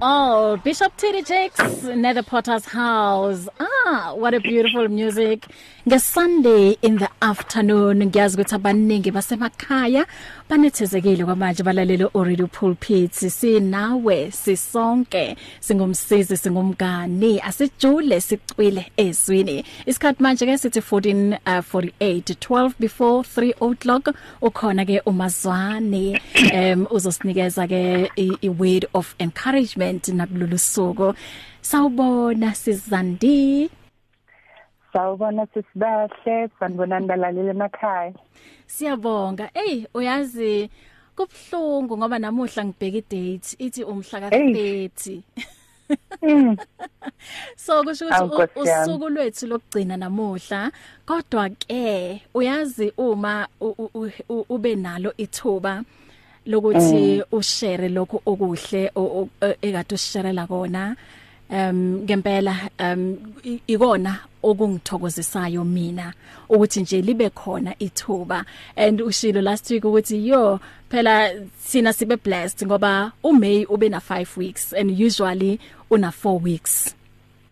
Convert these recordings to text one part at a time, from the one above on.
Oh, Bishop Teddy Jakes, Nether Potter's House. Ah, what a beautiful music. Ngesunday in the afternoon ngiyazi ukuthi abaningi basemakhaya banethezekile kwamanje balalele Radio Pulpit. Sinawe, sisonke, singumsizi, singumngani, asijule sicwile ezwini. Isikhathi manje ke sithi 14:48 12 before 3 o'clock ukhona ke umazwane um uzosinikeza ke i word of encouragement nakulolu suku. Sawubona sizandi Sawubona sisibahle sanibonani balaleli emakhaya. Siyabonga. Ey uyazi kubhlungu ngoba namuhla ngibheka idate ithi umhla ka30. Mm. so kusho ukuthi usuku lwethu lokugcina namuhla kodwa ke uyazi uma ube nalo ithuba lokuthi mm. ushare lokho okuhle ekade usharela kona. Um ngempela um ikona okungithokozisayo mina ukuthi nje libe khona ithuba. And ushilo last week ukuthi yo phela sina sibe blessed ngoba uMay ube na 5 weeks and usually una 4 weeks.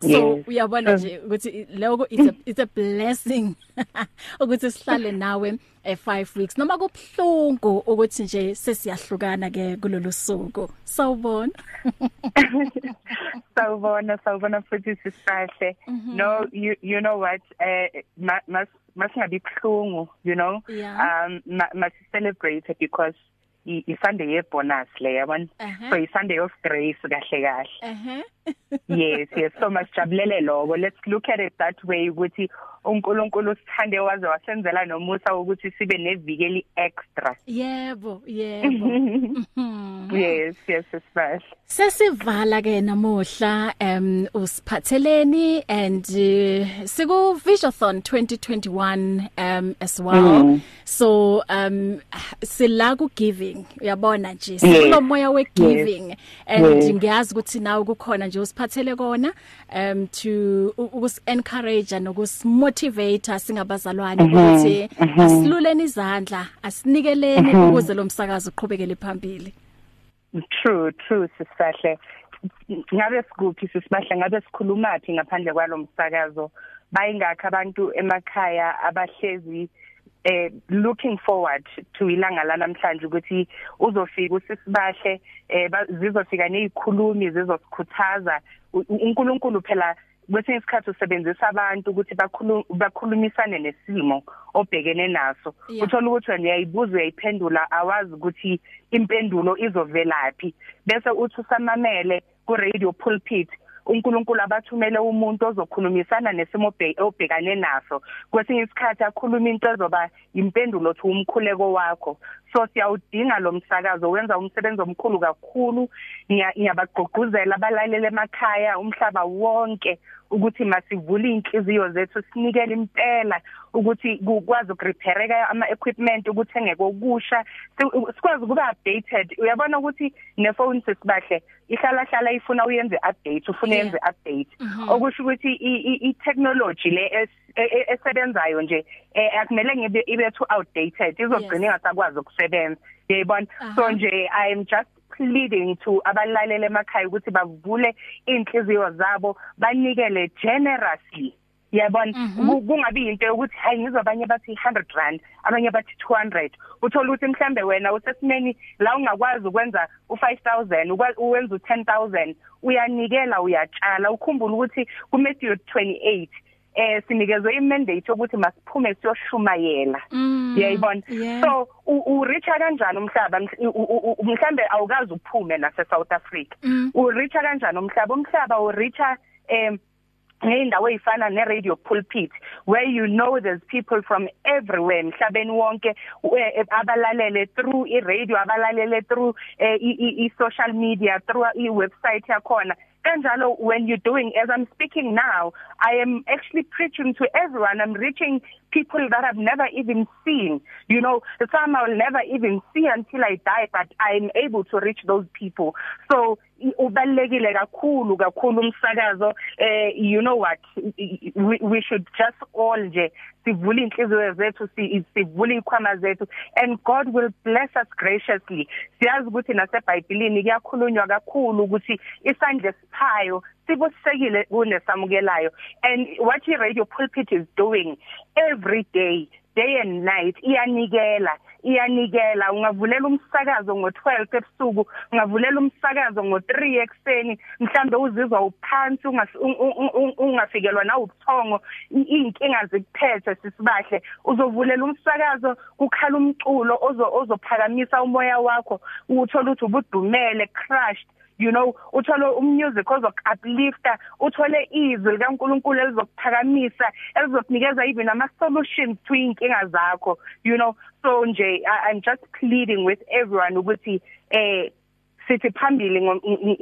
So uyabona nje ukuthi lokho it's a it's a blessing ukuthi sihlale nawe e 5 weeks. Noma kubhlungu ukuthi nje sesiyahlukana ke kulolu suku. Sawubona. Sawubona sawubona futhi sisihle Mhm. no you you know what uh mas masingabi khulungu you know? Yeah. um mas celebrate because i Sunday ye bonus le yabona? So i Sunday of grace kahle kahle. Yes yes so masijabulele lokho let's look at it that way ukuthi uNkulunkulu usithande waze wasenzela nomusa ukuthi sibe nevikeli extra yebo yebo Mhm. yes yes sisibahle Sesivala ke namuhla um usiphatheleni and uh, siku Visionathon 2021 um as well Mm. so um sila ku giving uyabona nje Yes. sikulo moya we giving and Yes. ngiyazi ukuthi nawe kukhona nje usiphathele kona um to ukus encourage nokusmotivate singabazalwane Mhm, ukuthi mhm. asiluleni izandla asinikeleni Mhm. ukuze lo msakazo uqhubekele phambili True, true sisihle. Ngabe sikuphi sisibahle ngabe sikhulumathi ngaphandle kwalomsakazo. Bayingakho abantu emakhaya abahlezi eh looking forward to ilanga lanamhlanje ukuthi uzofika usisibahle eh zizofika nezikhulumi zizosikhuthaza uNkulunkulu phela kwesinye isikhathi usebenzisa abantu ukuthi bakhulu bakhulumisane nesimo obhekene naso Yeah. uthola ukuthi wena uyayibuza uyayiphendula awazi ukuthi impendulo izovelaphi bese uthi usamamele ku radio pulpit uNkulunkulu abathumele umuntu ozokhulumisana nesimo obhe- obhekane naso. Kwesinye isikhathi akhuluma into ezoba impendulothi umkhuleko wakho. So siyawudinga lo msakazo. Wenza umsebenzi omkhulu kakhulu. Ngiya- ngiyabagqugquzela abalaleli emakhaya umhlaba wonke ukuthi masivule inhliziyo zethu sinikele impela ukuthi kukwazi ukurepaireka ama equipment ukuthenge kokusha si- sikwazi ukuba updated. Uyabona ukuthi nefone sesibahle ihlala hlala ifuna uyenze update ufuna Yeah. yenze update. Mhm. okusho ukuthi i- i i- technology le es- e- e- esebenzayo nje eh, akumele ngibe ibe too outdated. Izogcina ingasakwazi ukusebenza. Yayibona? So Aha. nje i am just pleading to abalaleli emakhaya ukuthi bavule inhliziyo zabo banikele generously yabona? Mhm. Ku- kungabi into yokuthi hayi ngizobanye bathi 100 rand abanye bathi 200 uthola ukuthi mhlambe wena usesimeni la ungakwazi ukwenza u5000 uwenza u10000 uyanikela uyatshala. Ukhumbula ukuthi ku Matthew 28 eh sinikezwe imandate ukuthi masiphume siyoshumayela Mm, yayibona? yeah. so u reacha kanjani umhlaba? Mhl- u- u- u- mhlambe awukazi uphume nase South Africa. Mm. u reacha kanjani umhlaba? Umhlaba u reacha em ngeindawo ezifana ne radio pulpit where you know there's people from everywhere emhlabeni wonke eh, abalalele through i radio abalalele through eh, i social media through i website yakhona. Kanjalo when you doing as i'm speaking now I am actually preaching to everyone. I'm reaching people that I've never even seen. You know some I'll never even see until I die but I'm able to reach those people. So ubalekile kakhulu kakhulu umsakazo. Eh you know what? We, we should just all nje sivule inhliziyo zethu sivule ikhwama zethu. And God will bless us graciously. Siyazi ukuthi naseBhayibhelini kuyakhulunywa kakhulu ukuthi isandla siphayo sibusekile kunesamukelayo. And what i radio pulpit is doing every day day and night iyanikela iyanikela. Ungavulela umsakazo ngo12 ebusuku ungavulela umsakazo ngo3 ekseni mhlambe uzizwa uphansi ungafikelwa na ubuthongo inkinga zikuphethe sisibahle. Uzovulela umsakazo kukhala umculo ozophakamisa umoya wakho uthola ukuthi ubudumele crushed. You know uthole umusic ozokuuplifta uthole izwi likaNkuluNkulu elizokuphakamisa elizokunikeza even ama solutions to inkinga zakho you know. So nje i'm just pleading with everyone ukuthi eh sithi phambili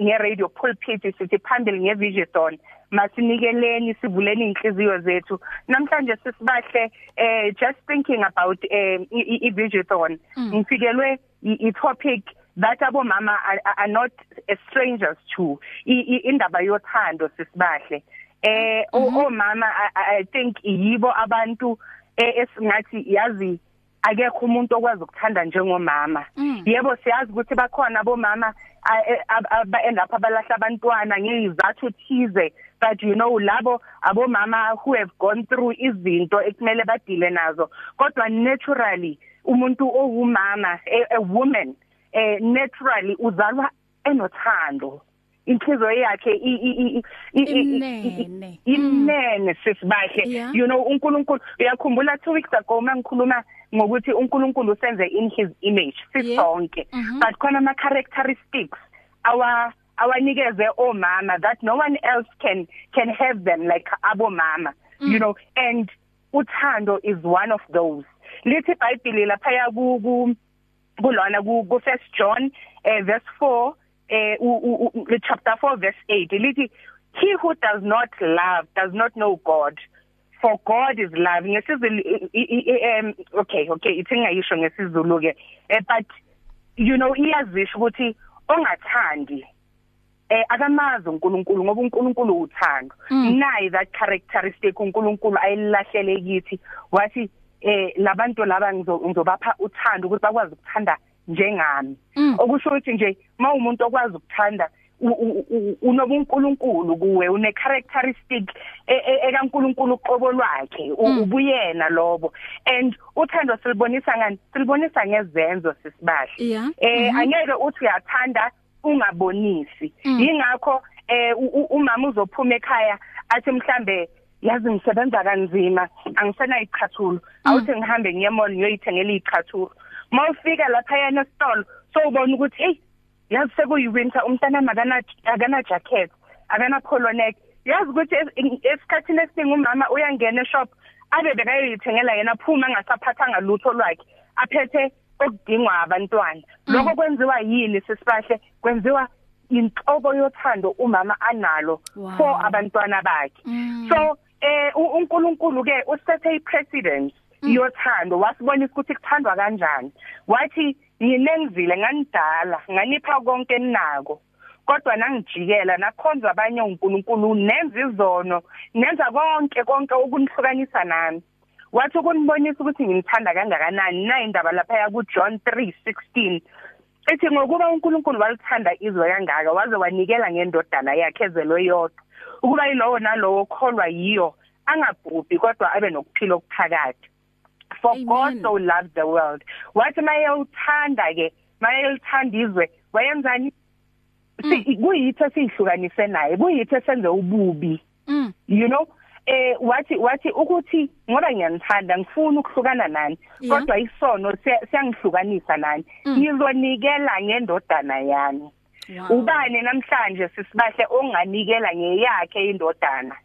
nge radio pulpit sithi phambili nge vision. Masinikeleni sivuleni inhliziyo zethu. Namhlanje sisibahle eh just thinking about eh i vision. Mm. ngifikelwe i topic that abomama are, are not strangers to indaba yothando sisibahle. Eh mhm. omama i think yibo abantu esingathi yazi akekho umuntu okwazi ukuthanda njengomama. Mm. yebo siyazi ukuthi bakhona abomama endapha balahla abantwana ngezathu thize. But you know labo abomama who have gone through izinto ekumele badile nazo. Kodwa naturally umuntu owumama a, a woman eh naturally uzalwa enothando. Inhliziyo yakhe inene inene sisibahle you know uNkulunkulu uyakhumbula 2 weeks ago mangikhuluma ngokuthi uNkulunkulu usenze in his image sisonke mm-hmm. but khona ama characteristics our awanikeze omama that no one else can can have them like abomama mm. you know. And uthando is one of those. Lithi iBhayibheli lapha ku kulona ku first John eh verse 4 eh u chapter 4 verse 8 lithi he who does not love does not know God for God is love ngesizulu um okay okay ithi ngayisho ngesizulu ke eh, but you know iyazisho ukuthi ongathandi eh akamazi uNkulunkulu ngoba uNkulunkulu uthando mm. nayi that characteristic uNkulunkulu ayilahlele kithi wathi eh labantu laba ngizobapha uthando ukuthi bakwazi ukuthanda njengami mm. okusho ukuthi nje mawumuntu okwazi ukuthanda unobunkulunkulu kuwe une characteristic e, e, ekaNkulunkulu qobo lwakhe mm. ubuyena lobo and uthando silibonisa ngani silibonisa ngezenzo sisibahle eh mm-hmm. angeke uthi uyathanda ungabonisi mm. yingakho eh umama uzophuma ekhaya athi mhlambe yazi ngisebenza kanzima. Angisena iqhathulo awuthi ngihambe ngiye mall ngiyoyithengela iqhathulo mawufika lapha yana esitolo so ubona ukuthi hey yazi sekuyi winter umntana makana akana jacket akana polo neck yazi ukuthi esikhathini esiningi umama uyangena eshop abe bekayoyithengela yena phuma angasaphathanga lutho lwakhe aphethe okudingwa abantwana. Mm. lokho kwenziwa yini sisibahle? Kwenziwa inhlobo yothando umama analo for abantwana bakhe. Mm. so eh uNkulunkulu ke usethe ipresident Mm. yothando wasibonisa ukuthi kuthandwa kanjani. Wathi nginenzile nganidala nganipha konke ninako kodwa nangijikela nakhonza abanye uNkulunkulu nenza izono nenza konke konke ukunihlukanisa nami. Wathi ukunibonisa ukuthi ngimthanda kangakanani na indaba lapha ya kuJohn 3:16 ethi ngokuba uNkulunkulu walithanda izwe kangaka waze wanikela ngendodana yakhe ezelo yodwa. Ukuba yilowo nalowo kholwa yiyo angabhubhi kodwa abe nokuphila okuphakathi. For Amen. God so loved the world. Wathi mayewuthanda ke mayelithanda izwe wayenzani mm. kuyitho sihlukanise naye kuyitho senze ububi. Mm. you know? Eh wathi wathi ukuthi ngoba ngiyanithanda ngifuna ukuhlukana nani? Kodwa isono siyangihlukanisa nani? Mm. ngizonikela ngendodana yami. Ubani namhlanje sisibahle onganikela ngeyakhe indodana?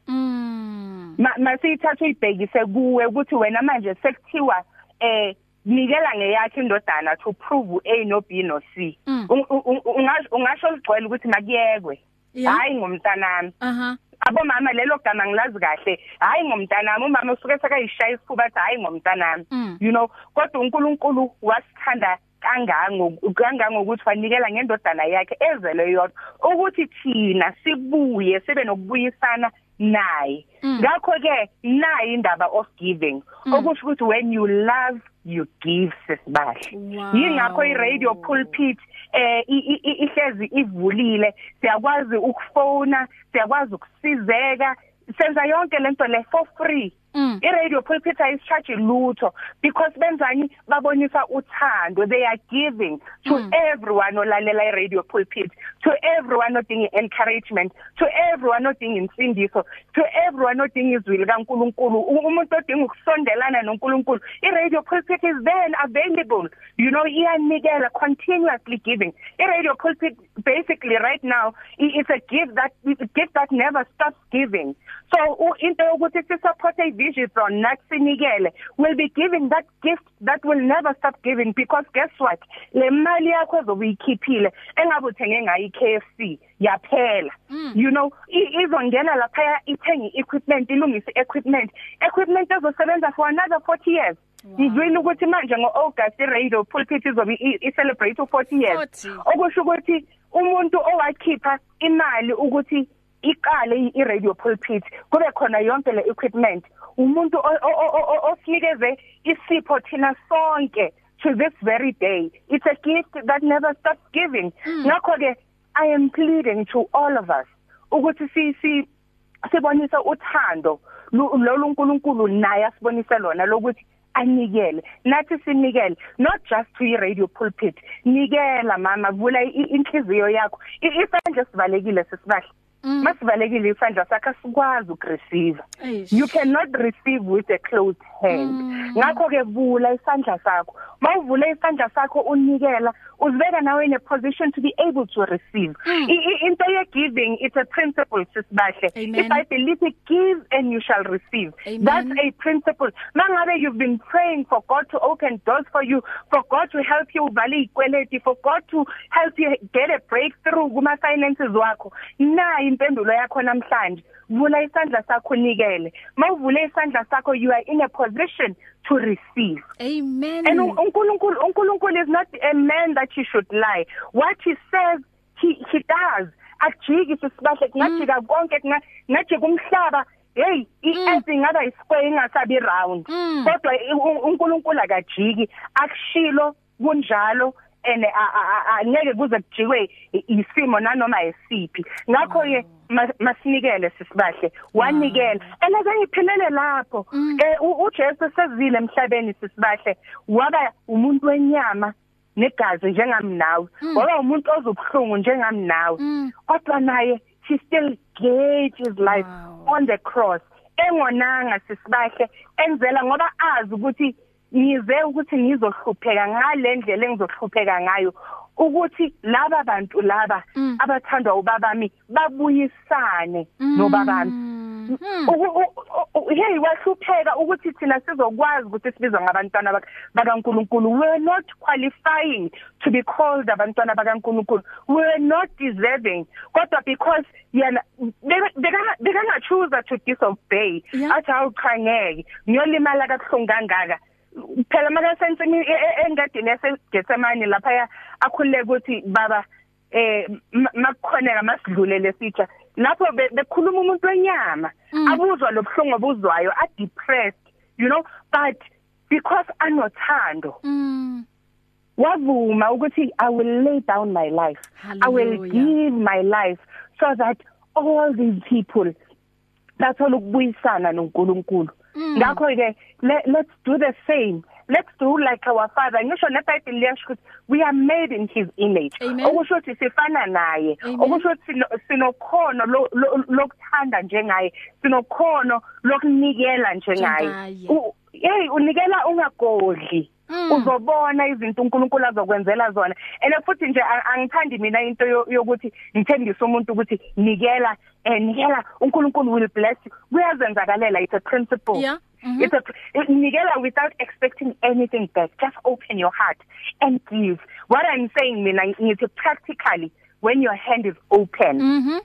Masiyithatha uyibhekise kuwe ukuthi wena manje sekuthiwa eh nikela ngeyakhe indodana to prove A no B no C. Mm. ungasho ungasho ligcwele ukuthi makuyekwe. Hayi ngomntanami. Aha. Abomama lelo gama ngilazi kahle. Hayi ngomntanami umama usuke sekayishaya isifuba athi hayi ngomntanami. Mm. you know kodwa uNkulunkulu wasithanda kangango kangangokuthi wanikela ngendodana yakhe ezele yodwa. Ukuthi thina sibuye sibe nokubuyisana naye Mm. ngakho ke nayi indaba of giving. Okusho ukuthi when you love you give sesibahle. Wow. yingakho i-radio pulpit eh i- i- i- ihlezi ivulile. Siyakwazi ukufona siyakwazi ukusizeka. Senza yonke lento le for free. Mm. i-radio pulpit ayisicharge lutho because benzani? Babonisa uthando. They are giving to Mm. everyone olalela i-radio pulpit to everyone odinga encouragement to everyone odinga insindiso to everyone odinga izwi likaNkuluNkulu. Umuntu odinga ukusondelana noNkulunkulu. I-radio pulpit is then available. You know iyanikela continuously giving. I-radio pulpit basically right now it's a gift that gift that never stops giving. So into yokuthi sisupport vision nathi sinikele will be giving that gift that will never stop giving because guess what le mali yakho ezobuyikhiphile engabe uthenge ngayo iKFC yaphela Mm. you know i- izongena lapha ithenga equipment ilungise equipment equipment ezosebenza for another 40 years Wow. ngizwile ukuthi manje ngo-August i-radio pulpit izobe i- i-celebrate u-40 years 40. okusho ukuthi umuntu owakhipha imali ukuthi iqale i- i-radio pulpit kube khona yonke le equipment. Umuntu o- o- o- o- osinikeze isipho thina sonke to this very day. It's a gift that never stops giving. Mm. ngakho ke i am pleading to all of us ukuthi si si sibonisa uthando lu- lolu uNkulunkulu naye asibonise lona lokuthi anikele. Nathi sinikele not just to i-radio pulpit nikela mama vula i- inhliziyo yakho. I- isandla sivalekile sesibahle Mm. Masivalekile isandla sakho asikwazi ukureceive Eish. you cannot receive with a closed hand Mm. ngakho ke vula isandla sakho mawuvula isandla sakho unikela uzibeka nawe in a position to be able to receive. Mm. I- into ye giving it's a principle sisibahle iBhayibheli lithi give and you shall receive Amen. that's a principle. Mangabe you've been praying for God to open doors for you for God to help you uvale ikweleti for God to help you get a breakthrough kuma finances wakho. Nayi impendulo yakho namhlanje? Vula isandla sakho unikele. Mawuvule isandla sakho you are in a position to receive. Amen. And un- uNkulunkulu uNkulunkulu is not a man that he should lie. What he says he he does. Akujiki sisibahle kungajika konke kunga- kungajika umhlaba. Hey i-earth ingaba isquare ingasabi round. Mm. kodwa i- u- uNkulunkulu akajiki. Akushilo kunjalo. And a- a- a- angeke kuze kujikwe isimo nanoma esiphi ngakho ke ma- masinikele sisibahle wanikela. And ake ngiphilele lapho. Mm. eh uJesu sezile emhlabeni sisibahle waba umuntu wenyama negazi njengami nawe. Mm. waba umuntu ozobuhlungu njengami nawe. Mm. kodwa naye he still gave his life on the cross. Engonanga sisibahle enzela ngoba azi ukuthi ngize ukuthi ngizohlupheka ngale ndlela engizohlupheka ngayo ukuthi laba bantu laba Mm. abathandwa ubabami babuyisane nobabami. Mm. Uku- u- u- hey wahlupheka ukuthi thina sizokwazi ukuthi sibizwe ngabantwana bak- bakaNkuluNkulu. We are not qualifying to be called abantwana bakaNkuluNkulu. We are not deserving. Kodwa because yena bekanga choose to disobey. Yeah. athi awuchangeke ngiyolimala kabuhlungu kangaka. Phela maka sensini e- e- engadini yaseGetsemane lapha akhuleke ukuthi baba eh ma- makukhoneka masidlulele sitsha lapho be- bekhuluma umuntu wenyama Mm. abuzwa lobhlungu obuzwayo a depressed you know but because anothando Mm. wavuma ukuthi i will lay down my life i will Hallelujah. give my life so that all these people bathola ukubuyisana noNkulunkulu Mm. Ngakho ke le- let's do the same. Let's do like our father. Ngisho neBhayibheli liyasho ukuthi we are made in his image. Okusho ukuthi sifana naye. Okusho ukuthi sino- sinokhono lo- lo- lokuthanda njengaye. Sinokhono lokunikela njengaye. Hey unikela ungagodli Mm. Uzobona izinto uNkulunkulu azokwenzela zona. And futhi nje a- angithandi mina into yo- yokuthi ngithembise umuntu ukuthi nikela eh nikela uNkulunkulu will bless you. Kuyazenzakalela it's a principle. Yeah. Mhm. it's a nikela without expecting anything back. Just open your heart and give. What i'm saying mina ngithi practically when your hand is open Mhm.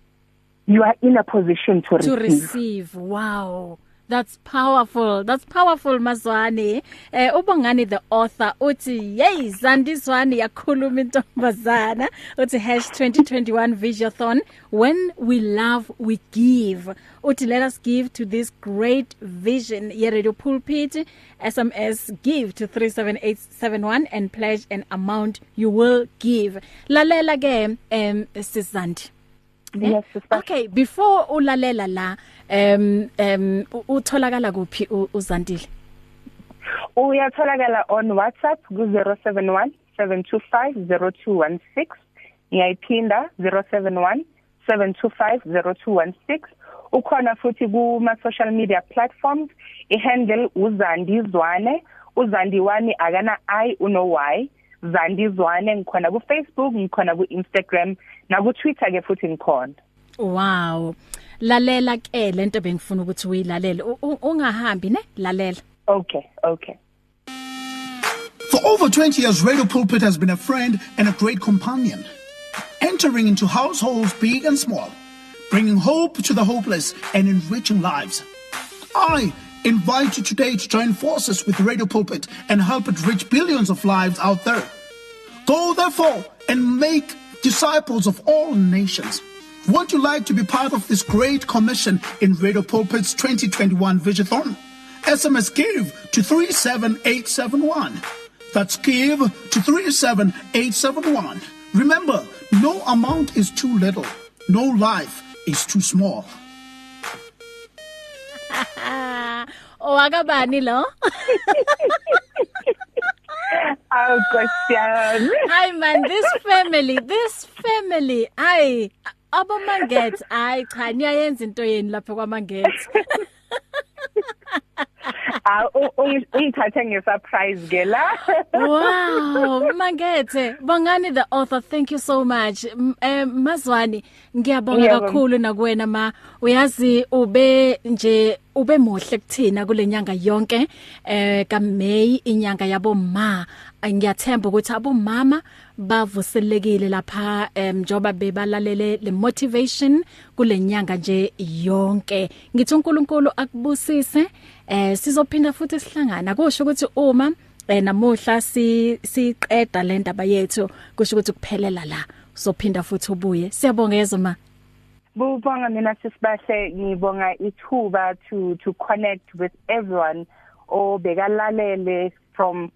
you are in a position to, to receive. receive. Wow. That's powerful. That's powerful Mazwane. Eh ubongani the author uthi hey Zandizwane yakhuluma intombazana uthi #2021 Visionathon when we love we give. Uthi let us give to this great vision ye radio pulpit SMS give to 37871 and pledge an amount you will give. Lalela ke em Sizandi. Yes, sister. Okay, before ulalela la um um utholakala kuphi uZandile? Uyatholakala on WhatsApp ku 071 7250216 ngiyayiphinda 071 7250216 ukhona futhi kuma social media platforms. Ihandle uzandizwane. Uzandiwani akana i uno y. zandizwane ngikhona ku Facebook ngikhona ku Instagram na ku Twitter ke futhi ngikhona. Wow. Lalela ke lento bengifuna ukuthi uyilalele. Ungahambi ne? Lalela. Okay okay. For over 20 years Radio Pulpit has been a friend and a great companion. Entering into households big and small bringing hope to the hopeless and enriching lives. I invite you today to join forces with Radio Pulpit and help it reach billions of lives out there Go therefore and make disciples of all nations Would you like to be part of this great commission in Radio Pulpit's 2021 Visionathon? SMS give to 37871. That's give to 37871. Remember, no amount is too little. No life is too small. Owakabani lo? Oh Christian. Hi man, this family, this family. Ay, abomangethi hayi cha niyayenza into yeni lapha kwamangethi Ah ungithathe ngesurprise ke la. Wow mangethe bongani the author thank you so much. Eh mazwani ngiyabonga kakhulu nakuwena ma. Uyazi ube nje ube muhle kuthina kulenyanga yonke eh ka May inyanga yabo ma ngiyathemba ukuthi abomama bavuselekile lapha njoba bebalalele le motivation kulenyanga nje yonke. Ngithi uNkulunkulu akubusise eh sizophinda futhi sihlangana. Kusho ukuthi uma eh namuhla si siqeda le ndaba yethu kusho ukuthi kuphelela la sophinda futhi ubuye. Siyabongeza ma Bubonga mina sisibahle ngibonga ithuba to to connect with everyone obekalalele from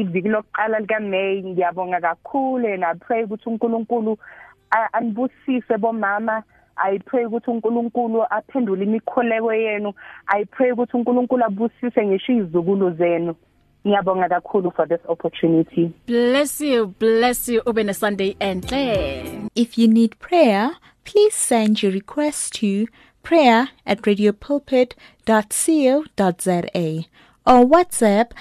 iviki lokuqala lika May ngiyabonga kakhulu and I pray ukuthi uNkulunkulu anibusise bomama. I pray ukuthi uNkulunkulu aphendule imikholeko yenu. I pray ukuthi uNkulunkulu abusise ngisho izizukulu zenu. Ngiyabonga kakhulu for this opportunity. Bless you bless you. Ube ne Sunday enhle. If you need prayer please send your request to prayer@radiopulpit.co.za or WhatsApp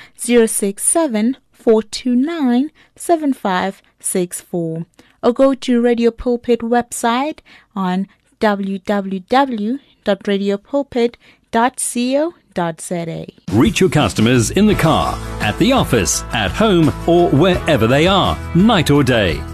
0674297564 or go to Radio Pulpit website on www.radiopulpit.co.za. Reach your customers in the car, at the office, at home, or wherever they are, night or day.